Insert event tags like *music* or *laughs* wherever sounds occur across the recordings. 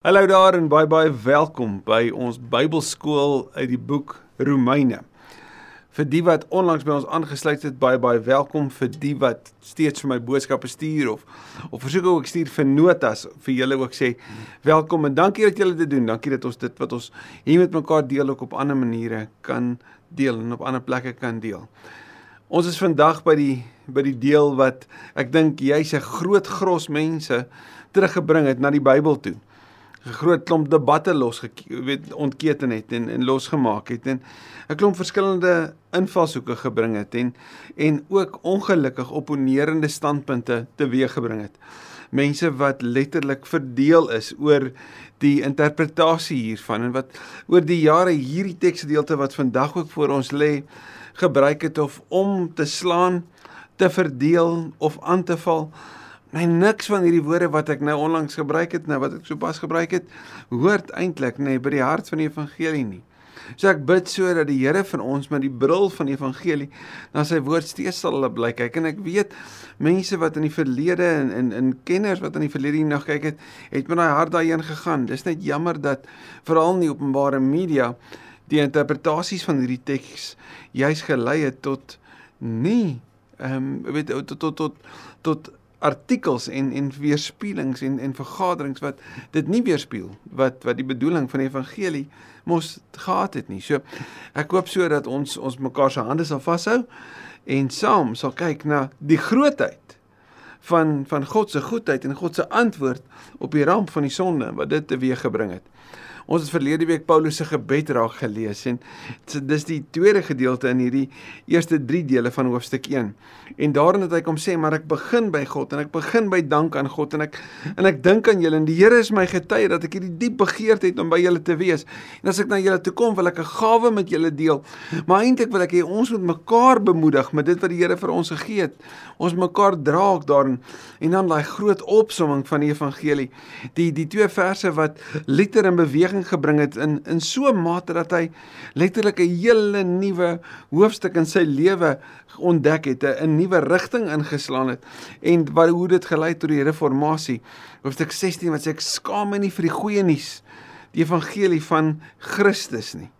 Hallo daar en baie baie welkom by ons Bybelskool uit die boek Romeine. Vir die wat onlangs by ons aangesluit het, baie baie welkom. Vir die wat steeds vir my boodskappe stuur of of versoek ook stuur vir notas, vir julle ook sê welkom en dankie dat julle dit doen. Dankie dat ons dit wat ons hier met mekaar deel ook op ander maniere kan deel en op ander plekke kan deel. Ons is vandag by die by die deel wat ek dink jy's 'n groot gros mense teruggebring het na die Bybel toe. 'n groot klomp debatte los weet ontketen het en en losgemaak het en 'n klomp verskillende invalshoeke gebring het en en ook ongelukkig opponerende standpunte teweeggebring het. Mense wat letterlik verdeel is oor die interpretasie hiervan en wat oor die jare hierdie teksgedeelte wat vandag ook voor ons lê gebruik het of om te slaan, te verdeel of aan te val. Nee, niks van hierdie woorde wat ek nou onlangs gebruik het, nou wat ek sopas gebruik het, hoort eintlik nê nee, by die hart van die evangelie nie. So ek bid sodat die Here vir ons met die bril van die evangelie na sy woord steeds sal hulle bly kyk en ek weet mense wat in die verlede en in in kenners wat in die verlede nog kyk het, het met daai hart daarheen gegaan. Dis net jammer dat veral in die openbare media die interpretasies van hierdie teks juis gelei het tot nie ehm um, weet tot tot tot tot artikels en en weerspieëlings en en vergaderings wat dit nie weerspieël wat wat die bedoeling van die evangelie mos gehad het nie. So ek hoop so dat ons ons mekaar se hande sal vashou en saam sal kyk na die grootheid van van God se goedheid en God se antwoord op die ramp van die sonde wat dit teweeggebring het. Ons het verlede week Paulus se gebed raak gelees en dis die tweede gedeelte in hierdie eerste 3 dele van hoofstuk 1. En daarin het hy kom sê maar ek begin by God en ek begin by dank aan God en ek en ek dink aan julle en die Here is my getuie dat ek hierdie diep begeerte het om by julle te wees. En as ek na julle toe kom wil ek 'n gawe met julle deel. Maar eintlik wil ek hê ons moet mekaar bemoedig met dit wat die Here vir ons gegee het. Ons mekaar dra ook daarin en dan daai groot opsomming van die evangelie. Die die twee verse wat liter in beweging beweging gebring het in in so 'n mate dat hy letterlik 'n hele nuwe hoofstuk in sy lewe ontdek het, 'n nuwe rigting ingeslaan het en wat hoe dit gelei tot die reformatie. Hoofstuk 16 wat sê ek skaam my nie vir die goeie nuus, die evangelie van Christus nie.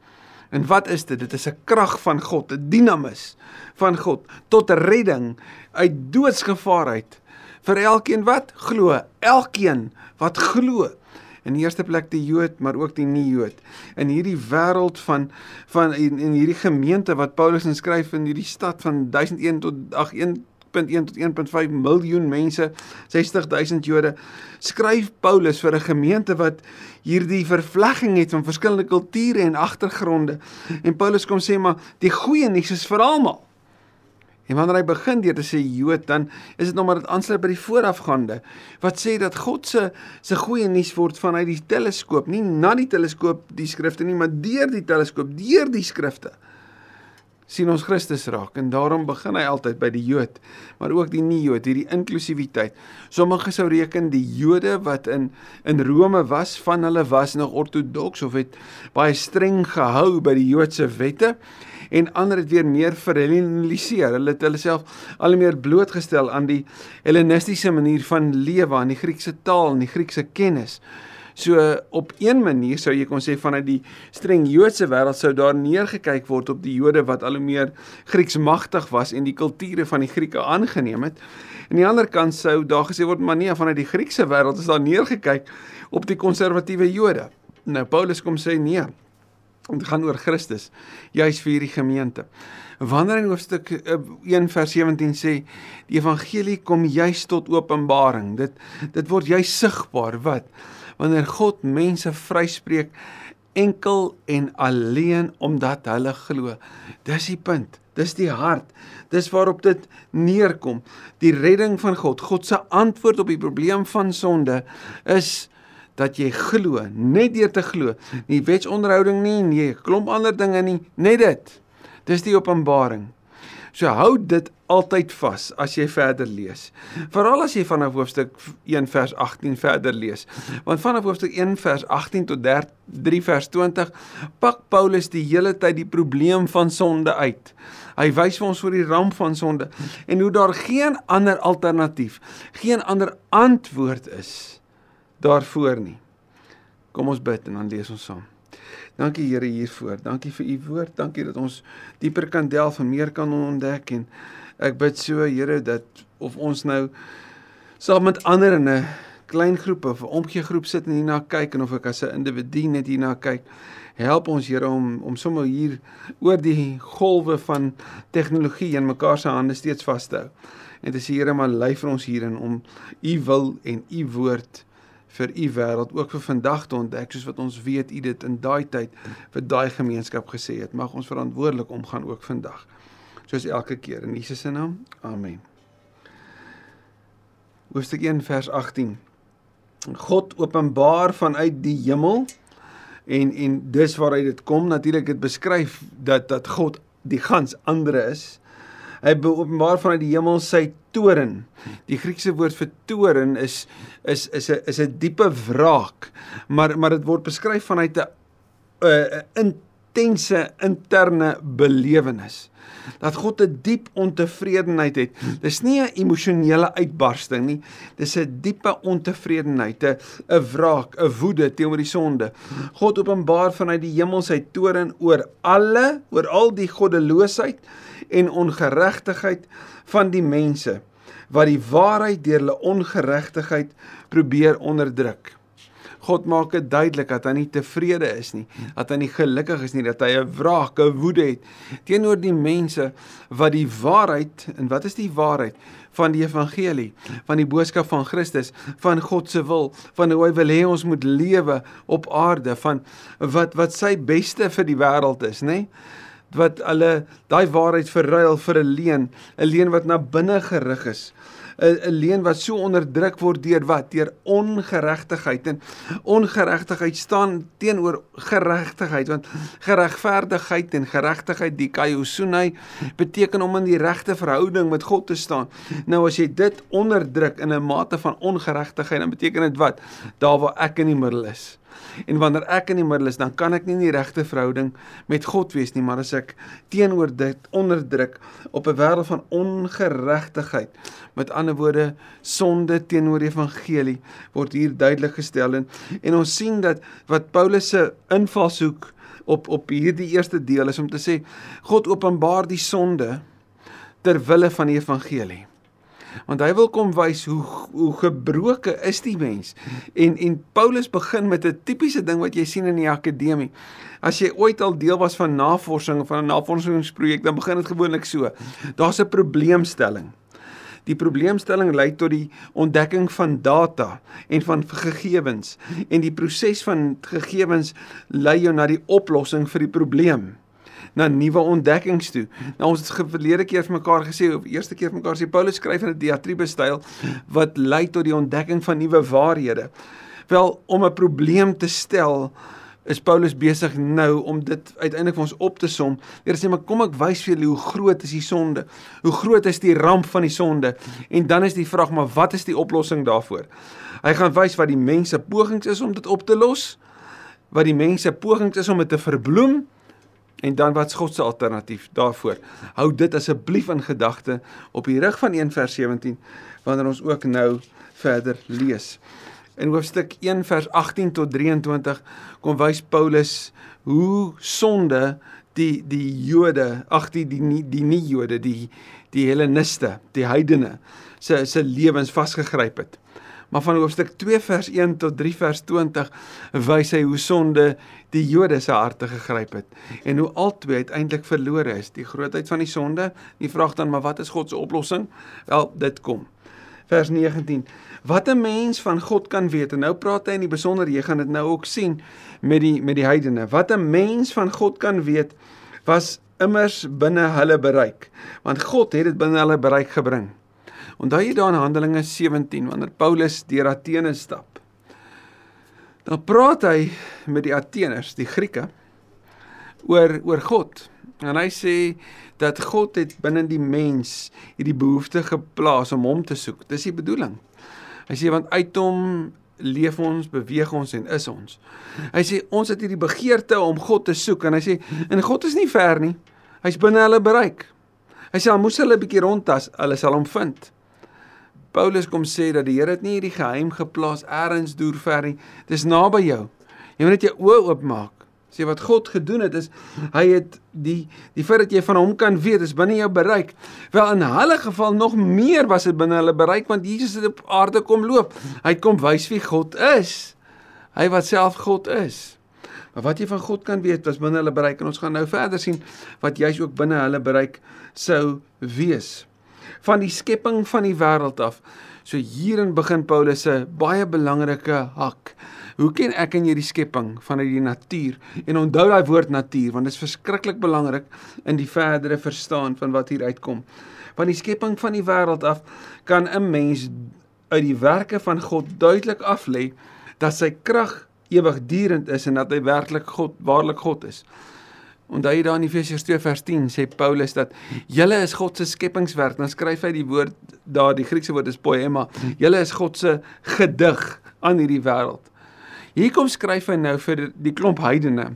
En wat is dit? Dit is 'n krag van God, 'n dinamus van God tot redding uit doodsgevaar uit vir elkeen wat glo, elkeen wat glo in die eerste plek die Jood, maar ook die nie-Jood. In hierdie wêreld van van in, in hierdie gemeente wat Paulus inskryf in hierdie stad van 1001 tot ag 1.1 tot 1.5 miljoen mense, 60000 Jode, skryf Paulus vir 'n gemeente wat hierdie vervlegging het van verskillende kulture en agtergronde. En Paulus kom sê maar die goeie nuus is vir almal. En wanneer hy begin deur te sê Jood, dan is dit nog maar dit aansluit by die voorafgaande wat sê dat God se se goeie nuus word vanuit die teleskoop, nie na die teleskoop die skrifte nie, maar deur die teleskoop, deur die skrifte sien ons Christus raak en daarom begin hy altyd by die Jood, maar ook die nie-Jood, hierdie inklusiwiteit. Sommige sou reken die Jode wat in in Rome was, van hulle was nog ortodoks of het baie streng gehou by die Joodse wette en ander het weer meer verhelleniseer. Hulle het hulle self al meer blootgestel aan die hellenistiese manier van lewe, aan die Griekse taal en die Griekse kennis. So op een manier sou jy kon sê vanuit die streng Joodse wêreld sou daar neergekyk word op die Jode wat al hoe meer Grieks magtig was en die kulture van die Grieke aangeneem het. Aan die ander kant sou daar gesê word maar nee vanuit die Griekse wêreld is daar neergekyk op die konservatiewe Jode. Nou Paulus kom sê nee. Dit gaan oor Christus, juis vir hierdie gemeente. Wanneer in hoofstuk 1 eh, vers 17 sê die evangelie kom juis tot openbaring. Dit dit word juis sigbaar wat wanneer God mense vryspreek enkel en alleen omdat hulle glo. Dis die punt. Dis die hart. Dis waarop dit neerkom. Die redding van God, God se antwoord op die probleem van sonde is dat jy glo, net deur te glo. Nie wetsonderhouding nie, nee, klomp ander dinge nie, net dit. Dis die openbaring. So hou dit altyd vas as jy verder lees. Veral as jy vanaf hoofstuk 1 vers 18 verder lees. Want vanaf hoofstuk 1 vers 18 tot 3 vers 20 pak Paulus die hele tyd die probleem van sonde uit. Hy wys vir ons oor die ramp van sonde en hoe daar geen ander alternatief, geen ander antwoord is daarvoor nie. Kom ons bid en dan lees ons saam. Dankie Here hiervoor. Dankie vir u woord. Dankie dat ons dieper kan delf en meer kan ontdek en ek bid so Here dat of ons nou saam met ander in 'n klein groep of 'n omgee groep sit en hierna kyk en of ek as 'n individu net hierna kyk. Help ons Here om om sommer hier oor die golwe van tegnologie in mekaar se hande steeds vas te hou. En dis Here maar lei vir ons hierin om u wil en u woord vir u wêreld ook vir vandag te ontdek soos wat ons weet u dit in daai tyd vir daai gemeenskap gesê het. Mag ons verantwoordelik omgaan ook vandag. Soos elke keer in Jesus se naam. Amen. Hoofstuk 1 vers 18. God openbaar vanuit die hemel en en dis waaruit dit kom natuurlik dit beskryf dat dat God die gans ander is. Hy openbaar vanuit die hemel sy toren. Die Griekse woord vir toren is is is 'n is 'n diepe wraak, maar maar dit word beskryf vanuit 'n 'n intense interne belewenis. Dat God 'n diep ontevredenheid het. Dis nie 'n emosionele uitbarsting nie. Dis 'n diepe ontevredenheid, 'n 'n wraak, 'n woede teenoor die sonde. God openbaar vanuit die hemel sy toren oor alle, oor al die goddeloosheid en ongeregtigheid van die mense wat die waarheid deur hulle ongeregtigheid probeer onderdruk. God maak dit duidelik dat hy nie tevrede is nie, dat hy nie gelukkig is nie, dat hy 'n wraak, 'n woede het teenoor die mense wat die waarheid en wat is die waarheid van die evangelie, van die boodskap van Christus, van God se wil, van hoe hy wil hê ons moet lewe op aarde, van wat wat sy beste vir die wêreld is, nê? wat hulle daai waarheid verruil vir 'n leuen, 'n leuen wat na binne gerig is. 'n 'n leuen wat so onderdruk word deur wat? Deur ongeregtigheid en ongeregtigheid staan teenoor geregtigheid want geregverdigheid en geregtigheid die kaiosunai beteken om in die regte verhouding met God te staan. Nou as jy dit onderdruk in 'n mate van ongeregtigheid dan beteken dit wat? Daar waar ek in die middel is. En wanneer ek in die middel is, dan kan ek nie in die regte verhouding met God wees nie, maar as ek teenoor dit onderdruk op 'n wêreld van ongeregtigheid, met ander woorde sonde teenoor die evangelie, word hier duidelik gestel. En, en ons sien dat wat Paulus se invalshoek op op hierdie eerste deel is om te sê God openbaar die sonde ter wille van die evangelie want hy wil kom wys hoe hoe gebroke is die mens. En en Paulus begin met 'n tipiese ding wat jy sien in die akademie. As jy ooit al deel was van navorsing van 'n navorsingsprojek, dan begin dit gewoonlik so. Daar's 'n probleemstelling. Die probleemstelling lei tot die ontdekking van data en van gegevens en die proses van gegevens lei jou na die oplossing vir die probleem na nuwe ontdekkings toe. Nou ons het verlede keer vir mekaar gesê of eerste keer vir mekaar sê Paulus skryf in 'n diatribe styl wat lei tot die ontdekking van nuwe waarhede. Wel om 'n probleem te stel is Paulus besig nou om dit uiteindelik vir ons op te som. Hy sê maar kom ek wys vir julle hoe groot is die sonde. Hoe groot is die ramp van die sonde? En dan is die vraag maar wat is die oplossing daarvoor? Hy gaan wys wat die mense pogings is om dit op te los. Wat die mense pogings is om dit te verbloem En dan wat's God se alternatief daarvoor? Hou dit asseblief in gedagte op die rig van 1 vers 17 wanneer ons ook nou verder lees. In hoofstuk 1 vers 18 tot 23 kom wys Paulus hoe sonde die die Jode, ag die die nie die nie Jode, die die Helleniste, die heidene se se lewens vasgegryp het. Maar van hoofstuk 2 vers 1 tot 3 vers 20 wys hy hoe sonde die Jode se harte gegryp het en hoe albei uiteindelik verlore is. Die grootheid van die sonde, die vraag dan maar wat is God se oplossing? Wel, dit kom. Vers 19. Wat 'n mens van God kan weet en nou praat hy in die besonder jy gaan dit nou ook sien met die met die heidene. Wat 'n mens van God kan weet was immers binne hulle bereik want God het dit binne hulle bereik gebring. Onthou jy daar in Handelinge 17 wanneer Paulus deur Athene stap. Dan praat hy met die Atheners, die Grieke, oor oor God. En hy sê dat God het binne die mens hierdie behoefte geplaas om hom te soek. Dis die bedoeling. Hy sê want uit hom leef ons, beweeg ons en is ons. Hy sê ons het hierdie begeerte om God te soek en hy sê en God is nie ver nie. Hy's binne hulle bereik. Hy sê al moes hulle 'n bietjie rondtas, hulle sal hom vind. Paulus kom sê dat die Here het nie hierdie geheim geplaas elders deur ver nie. Dis naby jou. Jy moet net jou oë oopmaak. Sê wat God gedoen het is hy het die die feit dat jy van hom kan weet is binne jou bereik. Wel in hulle geval nog meer was dit binne hulle bereik want Jesus het op aarde kom loop. Hy kom wys wie God is. Hy wat self God is. Maar wat jy van God kan weet was binne hulle bereik en ons gaan nou verder sien wat jy's ook binne hulle bereik sou wees. Van die skepping van die wêreld af. So hierin begin Paulus se baie belangrike hak. Hoe ken ek en jy die skepping vanuit die natuur? En onthou daai woord natuur want dit is verskriklik belangrik in die verdere verstaan van wat hier uitkom. Van die skepping van die wêreld af kan 'n mens uit die werke van God duidelik aflê dat sy krag ewigdurend is en dat hy werklik God, waarlik God is. Onthou jy daar in Efesiërs 2 vers 10 sê Paulus dat julle is God se skepingswerk. Dan skryf hy die woord daar, die Griekse woord is poema. Julle is God se gedig aan hierdie wêreld. Hier kom skryf hy nou vir die klomp heidene.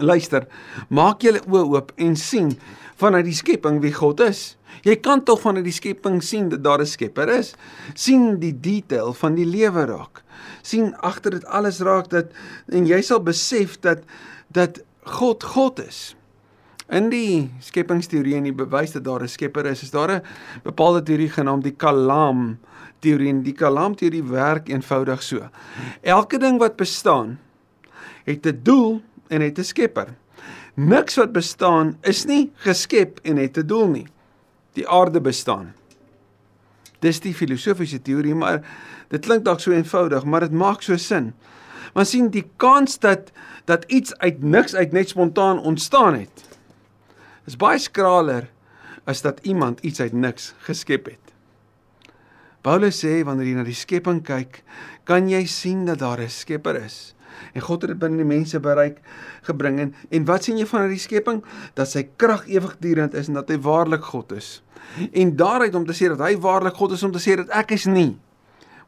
Luister, maak julle oë oop en sien vanuit die skepping wie God is. Jy kan tog vanuit die skepping sien dat daar 'n Skepper is. sien die detail van die lewe raak. Sien agter dit alles raak dat en jy sal besef dat dat God God is. In die skepingsteorie en die bewys dat daar 'n Skepper is, is daar 'n bepaalde teorie genaamd die Kalam teorie en die Kalam teorie werk eenvoudig so. Elke ding wat bestaan het 'n doel en het 'n skepper. Niks wat bestaan is nie geskep en het 'n doel nie. Die aarde bestaan. Dis die filosofiese teorie, maar dit klink dalk so eenvoudig, maar dit maak so sin. Want sien die kans dat dat iets uit niks uit net spontaan ontstaan het is baie skraler as dat iemand iets uit niks geskep het. Paulus sê wanneer jy na die skepping kyk, kan jy sien dat daar 'n Skepper is. En God het dit binne die mense bereik gebring en en wat sien jy van die skepping? Dat sy krag ewigdurend is en dat hy waarlik God is. En daaruit om te sê dat hy waarlik God is om te sê dat ek is nie.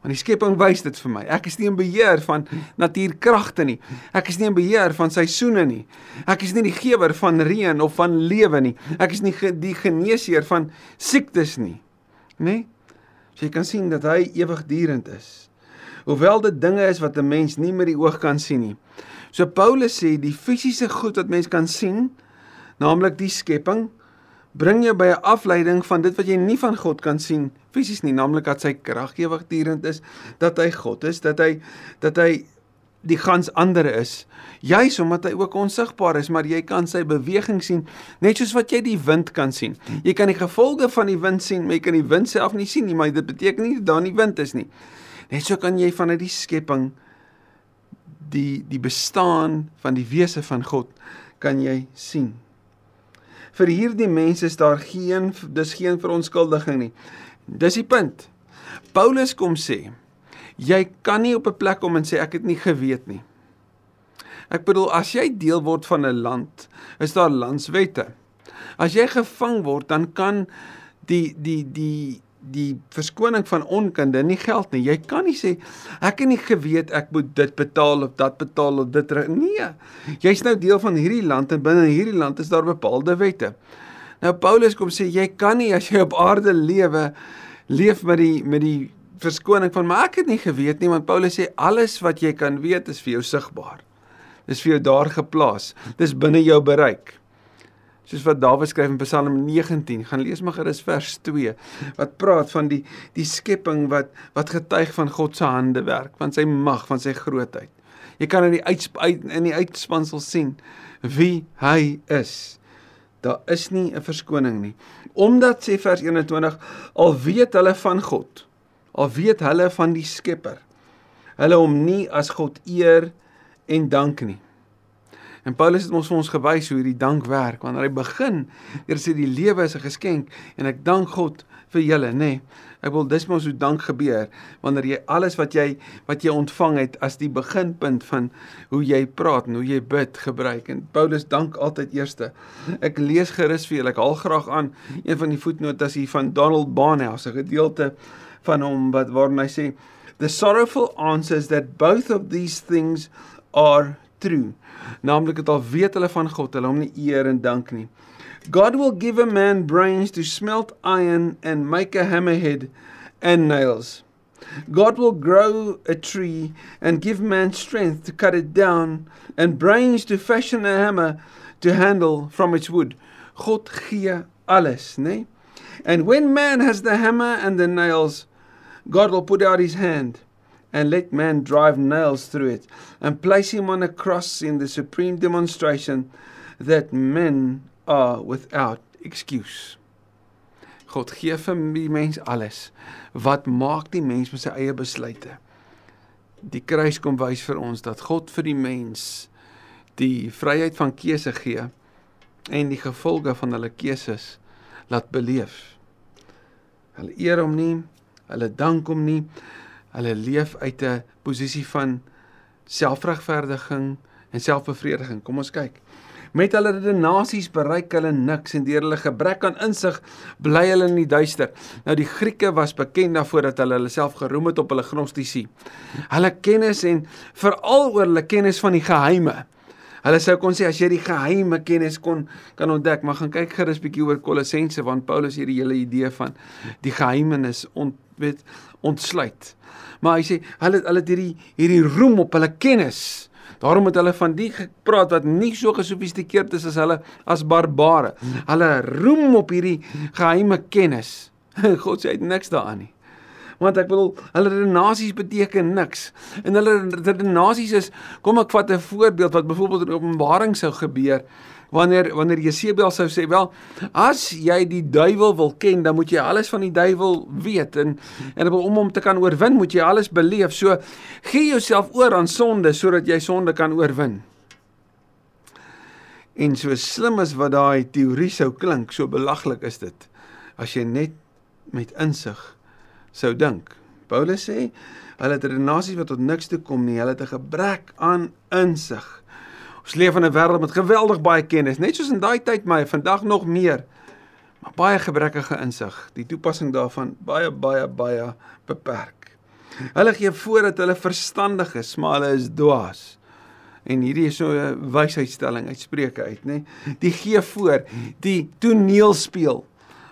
Want die skepping wys dit vir my. Ek is nie in beheer van natuurkragte nie. Ek is nie in beheer van seisoene nie. Ek is nie die gewer van reën of van lewe nie. Ek is nie die geneesheer van siektes nie. Né? Nee? So jy kan sien dat hy ewigdurend is. Hoewel dit dinge is wat 'n mens nie met die oog kan sien nie. So Paulus sê die fisiese goed wat mens kan sien, naamlik die skepping, bring jou by 'n afleiding van dit wat jy nie van God kan sien fisies nie, naamlik dat sy krag ewigdurend is, dat hy God is, dat hy dat hy die gans ander is. Juis omdat hy ook onsigbaar is, maar jy kan sy beweging sien, net soos wat jy die wind kan sien. Jy kan die gevolge van die wind sien, maar jy kan die wind self nie sien nie, maar dit beteken nie dat daar nie wind is nie. Net so kan jy vanuit die skepping die die bestaan van die wese van God kan jy sien. Vir hierdie mense is daar geen dis geen verontskuldiging nie. Dis die punt. Paulus kom sê Jy kan nie op 'n plek kom en sê ek het nie geweet nie. Ek bedoel as jy deel word van 'n land, is daar landswette. As jy gevang word, dan kan die die die die verskoning van onkunde nie geld nie. Jy kan nie sê ek het nie geweet ek moet dit betaal of dat betaal of dit nee. Jy's nou deel van hierdie land en binne hierdie land is daar bepaalde wette. Nou Paulus kom sê jy kan nie as jy op aarde lewe leef met die met die verskoning van maar ek het nie geweet nie want Paulus sê alles wat jy kan weet is vir jou sigbaar. Dis vir jou daar geplaas. Dis binne jou bereik. Soos wat Dawid skryf in Psalm 19, gaan lees maar gerus vers 2 wat praat van die die skepping wat wat getuig van God se hande werk, van sy mag, van sy grootheid. Jy kan in die uit, in die uitspansel sien wie hy is. Daar is nie 'n verskoning nie. Omdat sê vers 21 al weet hulle van God al weet hulle van die Skepper. Hulle hom nie as God eer en dank nie. En Paulus het ons vir ons gewys hoe hierdie dank werk wanneer hy begin. Hy sê die lewe is 'n geskenk en ek dank God vir julle, nê. Nee, ek wil dis mos hoe dank gebeur wanneer jy alles wat jy wat jy ontvang het as die beginpunt van hoe jy praat en hoe jy bid gebruik. En Paulus dank altyd eerste. Ek lees gerus vir julle. Ek haal graag aan een van die voetnotas hier van Donald Barnhouse, 'n gedeelte van hom wat waarin hy sê the sorrowful answers that both of these things are true naamlik dat al weet hulle van God hulle hom nie eer en dank nie God will give a man brains to smelt iron and make a hammerhead and nails God will grow a tree and give man strength to cut it down and brains to fashion a hammer to handle from its wood. God gee alles, né? Nee? And when man has the hammer and the nails, God will put out his hand and let man drive nails through it and place him on a cross in the supreme demonstration that men are without excuse. God gee vir die mens alles. Wat maak die mens met sy eie besluite? Die kruis kom wys vir ons dat God vir die mens die vryheid van keuse gee en die gevolge van hulle keuses laat beleef. Hulle eer hom nie, hulle dank hom nie. Hulle leef uit 'n posisie van selfregverdiging en selfbevrediging. Kom ons kyk. Met hulle redenasies bereik hulle niks en deur hulle gebrek aan insig bly hulle in die duister. Nou die Grieke was bekend daarvoor dat hulle hulle self geroem het op hulle gnostisie. Hulle kennis en veral oor hulle kennis van die geheime. Hulle sou kon sê as jy die geheime kennis kon kan ontdek, maar gaan kyk gerus bietjie oor Kolossense want Paulus hier die hele idee van die geheimenis ont weet ontsluit. Maar hy sê hulle hulle het hierdie hierdie roem op hulle kennis. Daarom het hulle van die gepraat wat nie so gesofistikeerd is as hulle as barbare. Hulle roem op hierdie geheime kennis. *laughs* God sê hy het niks daaraan nie. Want ek bedoel, hulle renasies beteken niks. En hulle renasies is kom ek vat 'n voorbeeld wat byvoorbeeld in Openbaring sou gebeur. Wanneer wanneer Jesebel sou sê wel as jy die duiwel wil ken dan moet jy alles van die duiwel weet en en om hom te kan oorwin moet jy alles beleef. So gee jouself oor aan sonde sodat jy sonde kan oorwin. En so slim as wat daai teorie sou klink so belaglik is dit as jy net met insig sou dink Paulus sê hulle het renasies wat tot niks toe kom nie hulle het 'n gebrek aan insig Ons leef in 'n wêreld met geweldig baie kennis, net soos in daai tyd, maar vandag nog meer. Maar baie gebrekkige insig. Die toepassing daarvan baie baie baie beperk. Hulle gee voor dat hulle verstandig is, maar hulle is dwaas. En hierdie is so 'n wysheidstelling uit Spreuke uit, nê? Die gee voor, die toneel speel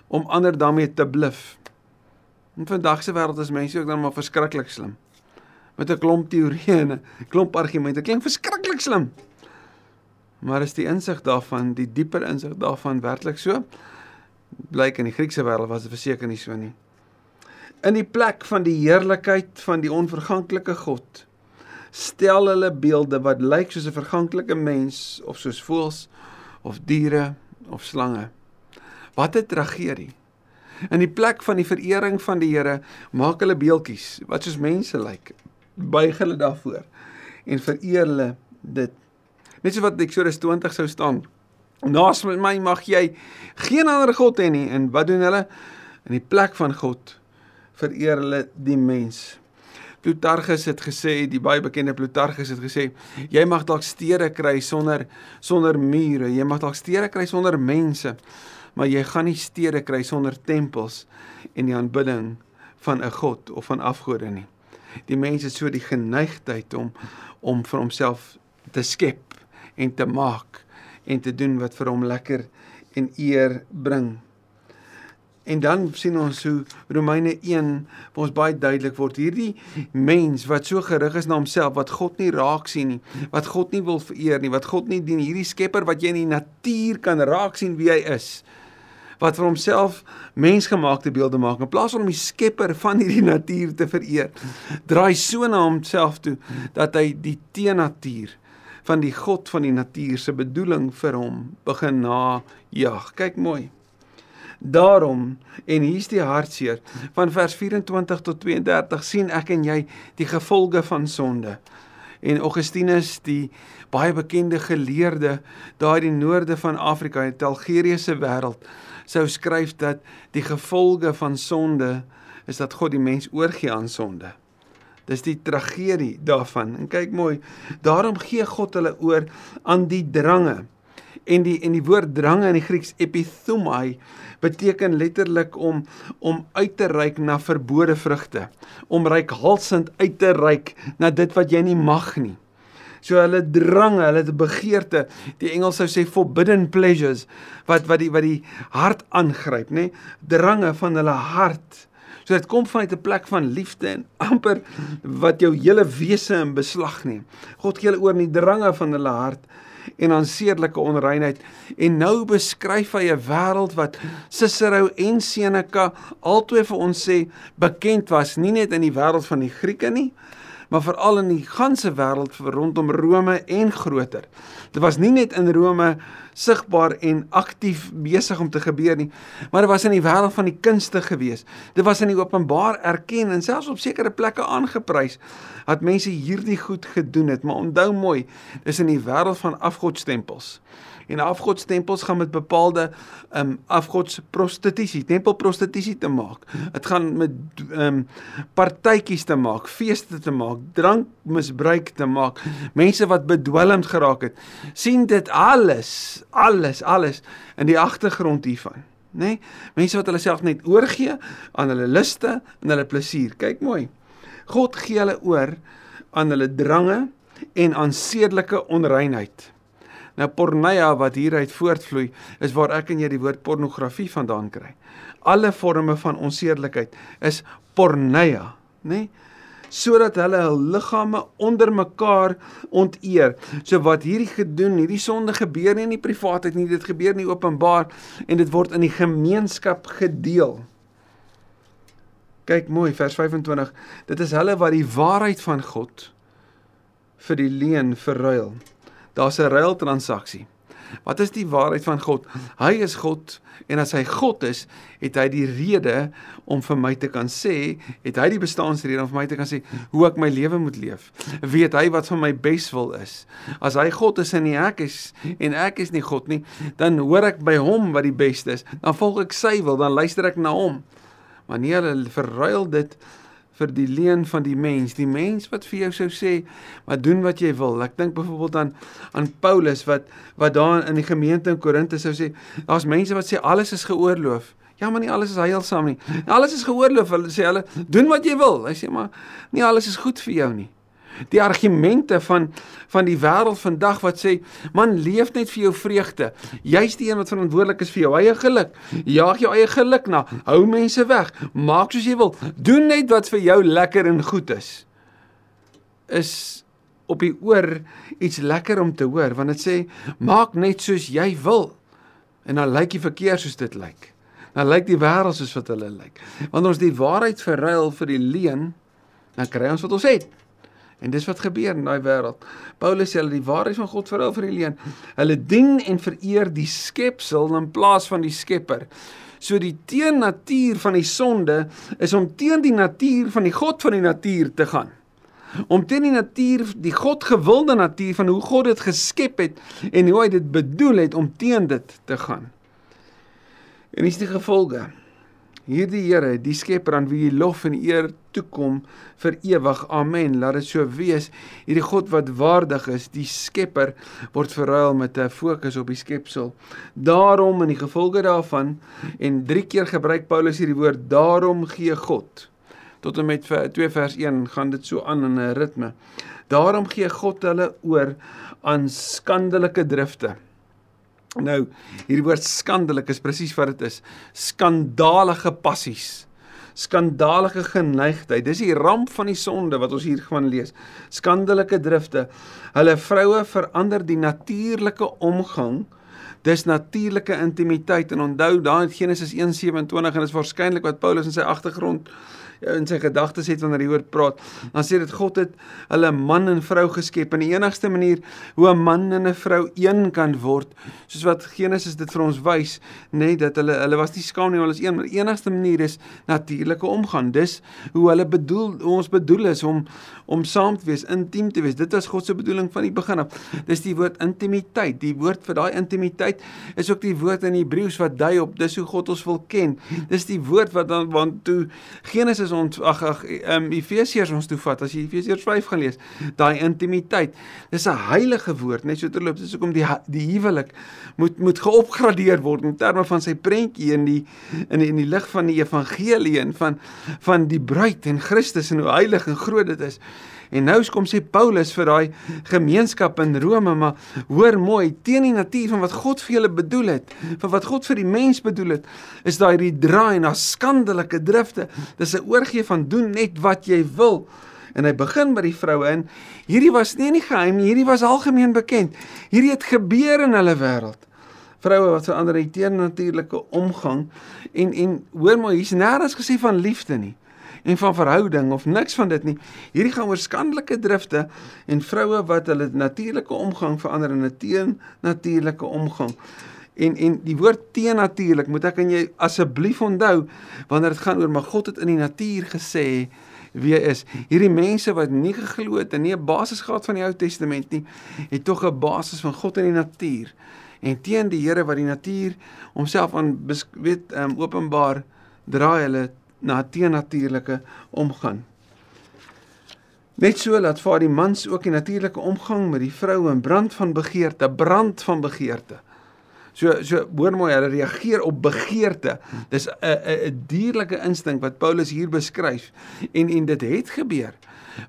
om ander daarmee te bluf. In vandag se wêreld is mense ook dan maar verskriklik slim. Met 'n klomp teorieë en 'n klomp argumente. Klink verskriklik slim. Maar is die insig daarvan, die dieper insig daarvan werklik so? Blyk in die Griekse wêreld was dit verseker nie so nie. In die plek van die heerlikheid van die onverganklike God stel hulle beelde wat lyk soos 'n verganklike mens of soos voëls of diere of slange. Wat 'n tragedie. In die plek van die verering van die Here maak hulle beeltjies wat soos mense lyk. Buig hulle daarvoor en vereer hulle dit Net so wat Eksodus 20 sou staan. Naas my mag jy geen ander god hê nie en wat doen hulle? In die plek van God vereer hulle die mens. Plutarchus het gesê, die baie bekende Plutarchus het gesê, jy mag dalk stede kry sonder sonder mure, jy mag dalk stede kry sonder mense, maar jy gaan nie stede kry sonder tempels en die aanbidding van 'n god of van afgode nie. Die mense het so die geneigtheid om om vir homself te skep en te maak en te doen wat vir hom lekker en eer bring. En dan sien ons hoe Romeine 1 vir ons baie duidelik word hierdie mens wat so gerig is na homself wat God nie raak sien nie, wat God nie wil vereer nie, wat God nie dien hierdie skepper wat jy in die natuur kan raak sien wie hy is wat vir homself mensgemaakte beelde maak in plaas van om die skepper van hierdie natuur te vereer draai so na homself toe dat hy die teenatuur van die God van die natuur se bedoeling vir hom begin najag. Kyk mooi. Daarom en hier's die hartseer van vers 24 tot 32 sien ek en jy die gevolge van sonde. En Augustinus die baie bekende geleerde daar in die noorde van Afrika, in Algeriese wêreld, sou skryf dat die gevolge van sonde is dat God die mens oorgee aan sonde. Dis die tragedie daarvan. En kyk mooi, daarom gee God hulle oor aan die drange. En die en die woord drange in die Grieks epithumai beteken letterlik om om uit te reik na verbode vrugte, om reikhalsend uit te reik na dit wat jy nie mag nie. So hulle drang, hulle begeerte, die Engels sou sê forbidden pleasures wat wat die wat die hart aangryp, nê? Drange van hulle hart So dit kom vanuit 'n plek van liefde en amper wat jou hele wese in beslag neem. God gee hulle oor in die drange van hulle hart en aan seerlike onreinheid. En nou beskryf hy 'n wêreld wat Cicero en Seneca albei vir ons sê bekend was nie net in die wêreld van die Grieke nie, maar veral in die ganse wêreld rondom Rome en groter. Dit was nie net in Rome sigbaar en aktief besig om te gebeur nie, maar dit was in die wêreld van die kunste gewees. Dit was in die openbaar erken en selfs op sekere plekke aangeprys dat mense hierdie goed gedoen het, maar onthou mooi, dis in die wêreld van afgodstempels. En afgodstempels gaan met bepaalde um afgodsprostitusie, tempelprostitusie te maak. Dit gaan met um partytjies te maak, feeste te maak, drankmisbruik te maak, mense wat bedwelmd geraak het. sien dit alles, alles, alles in die agtergrond hiervan, nê? Nee? Mense wat hulle self net oorgee aan hulle luste en hulle plesier. Kyk mooi. God gee hulle oor aan hulle drange en aan sedelike onreinheid. Nou porneia wat hieruit voortvloei is waar ek en jy die woord pornografie vandaan kry. Alle forme van onsedelikheid is porneia, nê? Nee? sodat hulle hul liggame onder mekaar onteer. So wat hierdie gedoen, hierdie sonde gebeur nie in die privaatheid nie, dit gebeur nie openbaar en dit word in die gemeenskap gedeel. Kyk mooi vers 25. Dit is hulle wat die waarheid van God vir die leuen verruil. Daar's 'n ruiltransaksie. Wat is die waarheid van God? Hy is God en as hy God is, het hy die rede om vir my te kan sê, het hy die bestaansrede om vir my te kan sê hoe ek my lewe moet leef. Weet hy wat vir my beswil is? As hy God is en nie ek is en ek is nie God nie, dan hoor ek by hom wat die beste is. Dan volg ek sy wil, dan luister ek na hom. Maar nie hulle verruil dit vir die leen van die mens, die mens wat vir jou sou sê, "Maar doen wat jy wil." Ek dink byvoorbeeld aan aan Paulus wat wat daar in die gemeente in Korinthe sou sê, daar's mense wat sê alles is geoorloof. Ja, maar nie alles is heilsaam nie. Alles is geoorloof. Hulle sê hulle, "Doen wat jy wil." Hy sê, "Maar nie alles is goed vir jou nie." Die argumente van van die wêreld vandag wat sê man leef net vir jou vreugde. Jy's die een wat verantwoordelik is vir jou eie geluk. Jaag jou eie geluk na. Hou mense weg. Maak soos jy wil. Doen net wat vir jou lekker en goed is. Is op die oor iets lekker om te hoor want dit sê maak net soos jy wil. En dan lyk die verkeer soos dit lyk. Dan lyk die wêreld soos wat hulle lyk. Wanneer ons die waarheid verruil vir die leuen, dan kry ons wat ons het. En dis wat gebeur in daai wêreld. Paulus sê hulle die waarheid van God verhul vir Helene. Hulle dien en vereer die skepsel in plaas van die Skepper. So die teennatuur van die sonde is om teen die natuur van die God van die natuur te gaan. Om teen die natuur, die God gewilde natuur van hoe God dit geskep het en hoe hy dit bedoel het om teen dit te gaan. En dis die gevolge. Hierdie Here, die Skepper aan wie die lof en eer toekom vir ewig. Amen. Laat dit so wees. Hierdie God wat waardig is, die Skepper word verruil met 'n fokus op die skepsel. Daarom in die gevolge daarvan en drie keer gebruik Paulus hierdie woord daarom gee God. Tot en met 2 vers 1 gaan dit so aan in 'n ritme. Daarom gee God hulle oor aan skandelike drifte. Nou, hierdie woord skandelik is presies wat dit is. Skandalige passies. Skandalige geneigtheid. Dis die ramp van die sonde wat ons hier gaan lees. Skandelike drifte. Hulle vroue verander die natuurlike omgang. Dis natuurlike intimiteit en onthou daar in Genesis 1:27 en dis waarskynlik wat Paulus in sy agtergrond in sy gedagtes het wanneer hy oor praat, dan sê dit God het hulle man en vrou geskep en die enigste manier hoe 'n man en 'n vrou een kan word, soos wat Genesis dit vir ons wys, nê, nee, dat hulle hulle was nie skaam nie, hulle is een, maar die enigste manier is natuurlike omgang. Dis hoe hulle bedoel ons bedoel is om om saam te wees, intiem te wees. Dit was God se bedoeling van die begin af. Dis die woord intimiteit. Die woord vir daai intimiteit is ook die woord in Hebreëus wat dui op dis hoe God ons wil ken. Dis die woord wat dan want toe Genesis ons ag ag um, Efesiërs ons toe vat as jy Efesiërs 5 gaan lees, daai intimiteit. Dis 'n heilige woord, net so terloops, dis hoekom die die huwelik moet moet geopgradeer word in terme van sy prentjie in die in die, in die lig van die evangelie en van van die bruid en Christus en hoe heilig en groot dit is. En nou kom sê Paulus vir daai gemeenskap in Rome, maar hoor mooi, teen die natuur van wat God vir julle bedoel het, van wat God vir die mens bedoel het, is daai die draai na skandelike drifte. Dis 'n oorgee van doen net wat jy wil. En hy begin by die vroue in. Hierdie was nie nie geheim nie, hierdie was algemeen bekend. Hierdie het gebeur in hulle wêreld vroue wat verander die teennatuurlike omgang en en hoor maar hier's nêrens gesê van liefde nie en van verhouding of niks van dit nie. Hierdie gaan oor skandelike drifte en vroue wat hulle natuurlike omgang verander in 'n teennatuurlike omgang. En en die woord teennatuurlik moet ek aan jy asseblief onthou wanneer dit gaan oor maar God het in die natuur gesê wie is. Hierdie mense wat nie geglo het en nie 'n basis gehad van die Ou Testament nie, het tog 'n basis van God in die natuur en teen die Here wat die natuur homself aan weet um, openbaar draai hulle na teennatuurlike omgang. Net so laat vaar die mans ook die natuurlike omgang met die vrou in brand van begeerte, brand van begeerte. So so hoor mooi, hulle reageer op begeerte. Dis 'n 'n dierlike instink wat Paulus hier beskryf en en dit het gebeur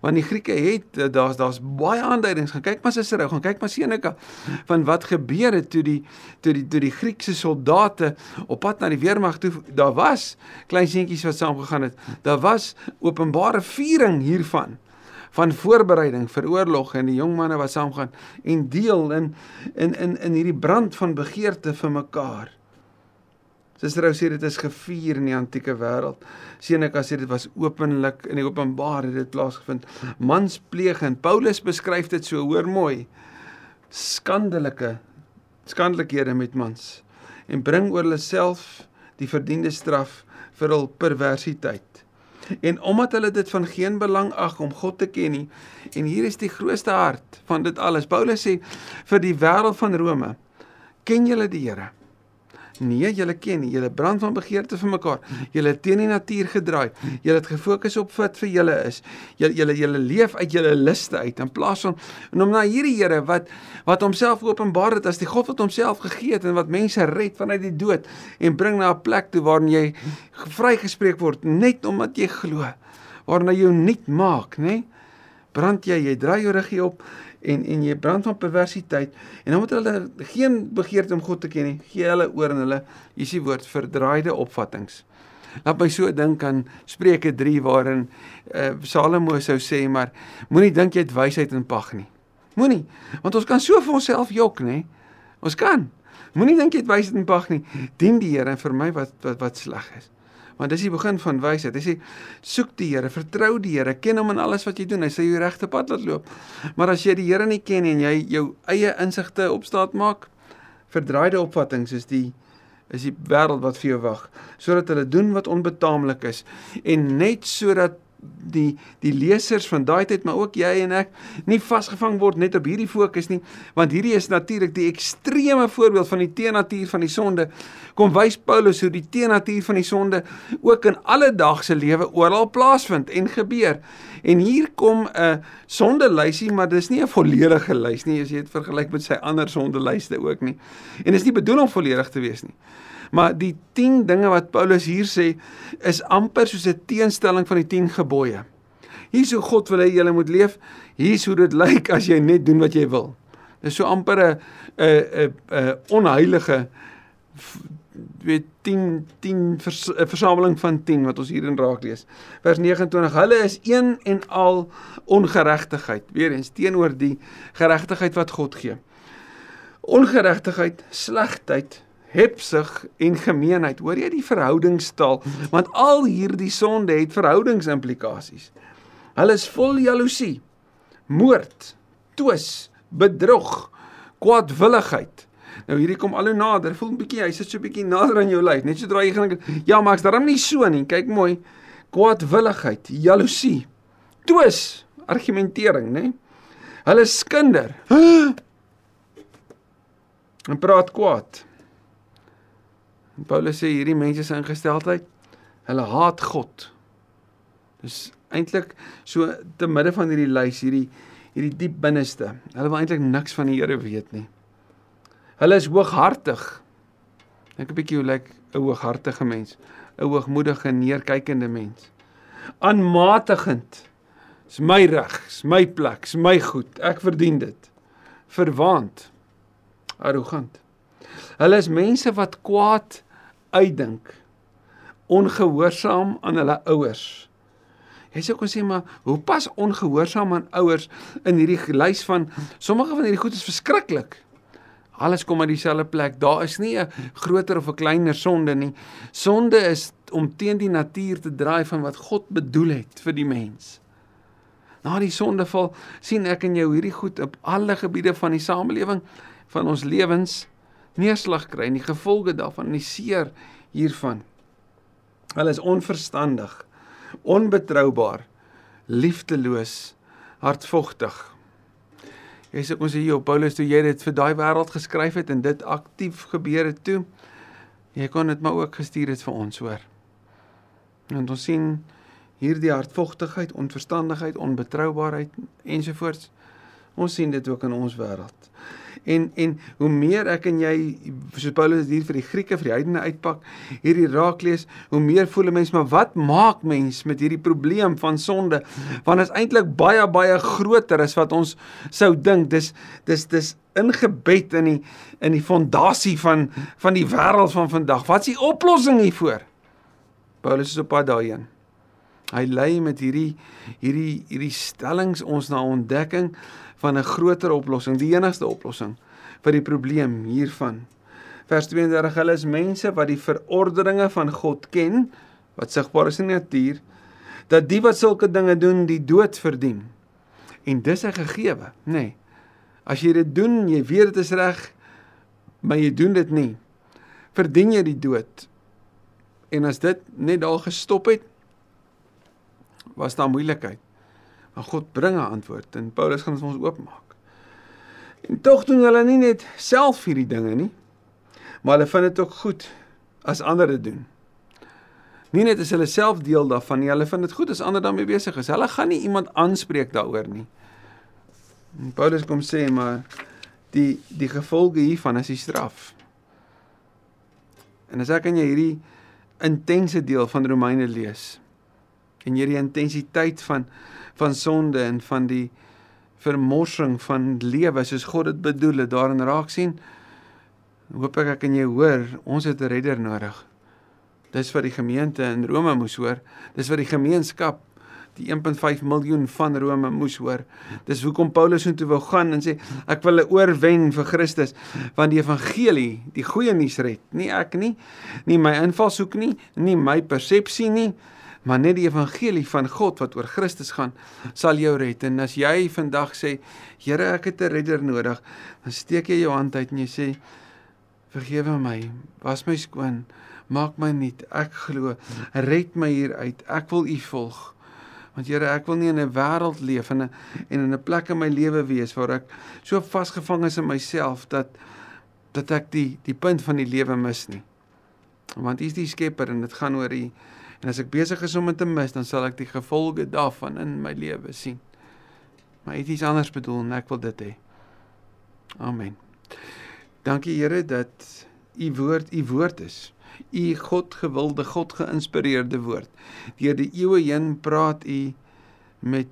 want die Grieke het eh, daar's daar's baie aanduidings. Gaan kyk maar Cicero gaan kyk maar Seneca. Van wat gebeur het toe die toe die toe die Griekse soldate op pad na die weermag toe daar was klein seentjies wat saam gegaan het. Daar was openbare viering hiervan van voorbereiding vir oorlog en die jong manne wat saamgaan en deel in in in in hierdie brand van begeerte vir mekaar Suster Rou sê dit is gevier in die antieke wêreld. Seneca sê dit was openlik in die openbaar het dit plaasgevind. Mans pleeg en Paulus beskryf dit so hoor mooi. Skandelike skandelikhede met mans en bring oor hulle self die verdiende straf vir hul perversiteit. En omdat hulle dit van geen belang ag om God te ken nie en hier is die grootste hart van dit alles. Paulus sê vir die wêreld van Rome, ken julle die Here? Nee, julle ken. Julle brand van begeerte vir mekaar. Julle teen die natuur gedraai. Julle het gefokus op wat vir julle is. Julle julle leef uit julle liste uit in plaas van en om na hierdie Here wat wat homself openbaar het as die God wat homself gegee het en wat mense red vanuit die dood en bring na 'n plek toe waarin jy vrygespreek word net omdat jy glo. Waarna jy nuut maak, né? Nee? Brand jy, jy draai jou ruggie op en en jy brand van perversiteit en dan moet hulle geen begeerte om God te ken nie gee hulle oor en hulle is die woord verdraaide opvattinge laat my so dink aan Spreuke 3 waarin uh, Salomo sou sê maar moenie dink jy het wysheid in pag nie. Moenie want ons kan so vir onsself jok nê? Ons kan. Moenie dink jy het wysheid in pag nie. Dien die Here vir my wat wat, wat sleg is Want dis die begin van wysheid. Hy sê soek die Here, vertrou die Here, ken hom in alles wat jy doen. Hy sê jy regte pad laat loop. Maar as jy die Here nie ken en jy jou eie insigte opstaat maak, verdraaide opvattinge soos die is die wêreld wat vir jou wag, sodat hulle doen wat onbetaamlik is en net sodat die die lesers van daai tyd maar ook jy en ek nie vasgevang word net op hierdie fokus nie want hierdie is natuurlik die ekstreme voorbeeld van die teenatuur van die sonde. Kom wys Paulus hoe die teenatuur van die sonde ook in alledaagse lewe oral plaasvind en gebeur. En hier kom 'n sondelysie maar dis nie 'n volledige lys nie as jy dit vergelyk met sy ander sondelyste ook nie. En dit is nie bedoel om volledig te wees nie Maar die 10 dinge wat Paulus hier sê is amper soos 'n teenstelling van die 10 gebooie. Hier is hoe God wil hê jy moet leef. Hier is hoe dit lyk as jy net doen wat jy wil. Dis so amper 'n 'n 'n onheilige weet 10 10 vers, versameling van 10 wat ons hierin raak lees. Vers 29: Hulle is een en al ongeregtigheid. Weerens teenoor die geregtigheid wat God gee. Ongeregtigheid, slegheid, hepsig en gemeenheid. Hoor jy die verhoudingstaal? Want al hierdie sonde het verhoudingsimplikasies. Hulle is vol jaloesie, moord, twis, bedrog, kwaadwilligheid. Nou hierdie kom al hoe nader. Voel 'n bietjie, hy sit so 'n bietjie nader aan jou lyf. Net sodra jy gaan Ja, maar ek's darm nie so nie. Kyk mooi. Kwaadwilligheid, jaloesie, twis, argumentering, né? Hulle skinder. *gasps* En praat kwaad. Paulus sê hierdie mense se ingesteldheid, hulle haat God. Dis eintlik so te midde van hierdie lys, hierdie hierdie diep binneste. Hulle wil eintlik niks van die Here weet nie. Hulle is hooghartig. Dink 'n bietjie hoe lyk 'n hooghartige mens? 'n Hoogmoedige, neerkykende mens. Aanmatigend. Dis my reg, dis my plek, dis my goed. Ek verdien dit. Verwaand. Arrogant. Hulle is mense wat kwaad uitdink. Ongehoorsaam aan hulle ouers. Jy sê kon sê maar hoe pas ongehoorsaam aan ouers in hierdie lys van sommige van hierdie goed is verskriklik. Alles kom uit dieselfde plek. Daar is nie 'n groter of 'n kleiner sonde nie. Sonde is om teen die natuur te draai van wat God bedoel het vir die mens. Na die sondeval sien ek en jou hierdie goed op alle gebiede van die samelewing van ons lewens neerslag kry en die gevolge daarvan, die seer hiervan. Hulle is onverstandig onbetroubaar, liefdeloos, hartvogtig. Jy sê ons hier op Paulus toe jy dit vir daai wêreld geskryf het en dit aktief gebeur het toe. Jy kon dit maar ook gestuur het vir ons hoor. En ons sien hierdie hartvogtigheid, onverstandigheid, onbetroubaarheid ensovoorts. Ons sien dit ook in ons wêreld. En en hoe meer ek en jy soos Paulus hier vir die Grieke vir die heidene uitpak, hierdie raak lees, hoe meer voel 'n mens maar wat maak mens met hierdie probleem van sonde? Want dit is eintlik baie baie groter as wat ons sou dink. Dis dis dis ingebed in die in die fondasie van van die wêreld van vandag. Wat is die oplossing hiervoor? Paulus is op pad daarheen. Hy lei met hierdie hierdie hierdie stellings ons na ontdekking van 'n groter oplossing, die enigste oplossing vir die probleem hiervan. Vers 32: Hulle is mense wat die verordeninge van God ken, wat sigbaar is in die natuur, dat die wat sulke dinge doen, die dood verdien. En dis 'n gegewe, nê. Nee. As jy dit doen, jy weet dit is reg, maar jy doen dit nie, verdien jy die dood. En as dit net daar gestop het, was daar moeilikheid. Maar God bring 'n antwoord en Paulus gaan ons oopmaak. En tog doen hulle nie net self hierdie dinge nie, maar hulle vind dit ook goed as ander dit doen. Nie net as hulle self deel daarvan nie, hulle vind dit goed as ander daarmee besig is. Hulle gaan nie iemand aanspreek daaroor nie. En Paulus kom sê maar die die gevolge hiervan is die straf. En as ek aan jy hierdie intense deel van Romeine lees en jy die intensiteit van van sonde en van die vermorsing van lewe soos God dit bedoel het daarin raak sien. Hoop ek ek en jy hoor, ons het 'n redder nodig. Dis wat die gemeente in Rome moes hoor. Dis wat die gemeenskap die 1.5 miljoen van Rome moes hoor. Dis hoekom Paulus intoe wou gaan en sê ek wil 'n oorwen vir Christus want die evangelie, die goeie nuus red, nie ek nie, nie my invalshoek nie, nie my persepsie nie, maar net die evangelie van God wat oor Christus gaan sal jou red. En as jy vandag sê Here ek het 'n redder nodig dan steek jy jou hand uit en jy sê vergewe my was my skoon maak my nuut. Ek glo red my hier uit. Ek wil u volg. Want Here ek wil nie in 'n wêreld leef en en in 'n plek in my lewe wees waar ek so vasgevang is in myself dat dat ek die die punt van die lewe mis nie. Want u is die skepper en dit gaan oor die En as ek besig is om dit te mis, dan sal ek die gevolge daarvan in my lewe sien. Maar dit is anders bedoel en ek wil dit hê. Amen. Dankie Here dat u woord u woord is. U God gewilde, God geïnspireerde woord. Deur die eeue heen praat u met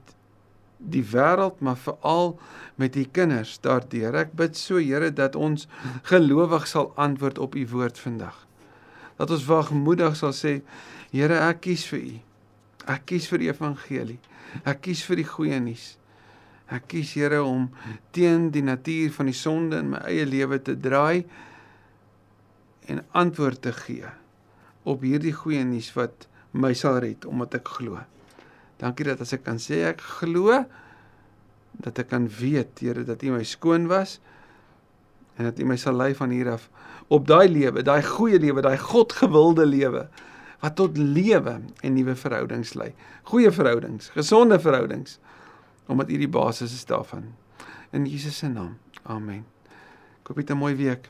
die wêreld, maar veral met u kinders daardeur. Ek bid so Here dat ons gelowig sal antwoord op u woord vandag. Dat ons wagmoedig sal sê Here, ek kies vir U. Ek kies vir die evangelie. Ek kies vir die goeie nuus. Ek kies Here om teen die natuur van die sonde in my eie lewe te draai en antwoord te gee op hierdie goeie nuus wat my sal red omdat ek glo. Dankie dat as ek kan sê ek glo dat ek kan weet Here dat U my skoon was en dat U my sal lei van hier af op daai lewe, daai goeie lewe, daai God gewilde lewe wat tot lewe en nuwe verhoudings lei. Goeie verhoudings, gesonde verhoudings omdat U die basis is daarvan. In Jesus se naam. Amen. Koop dit 'n mooi week.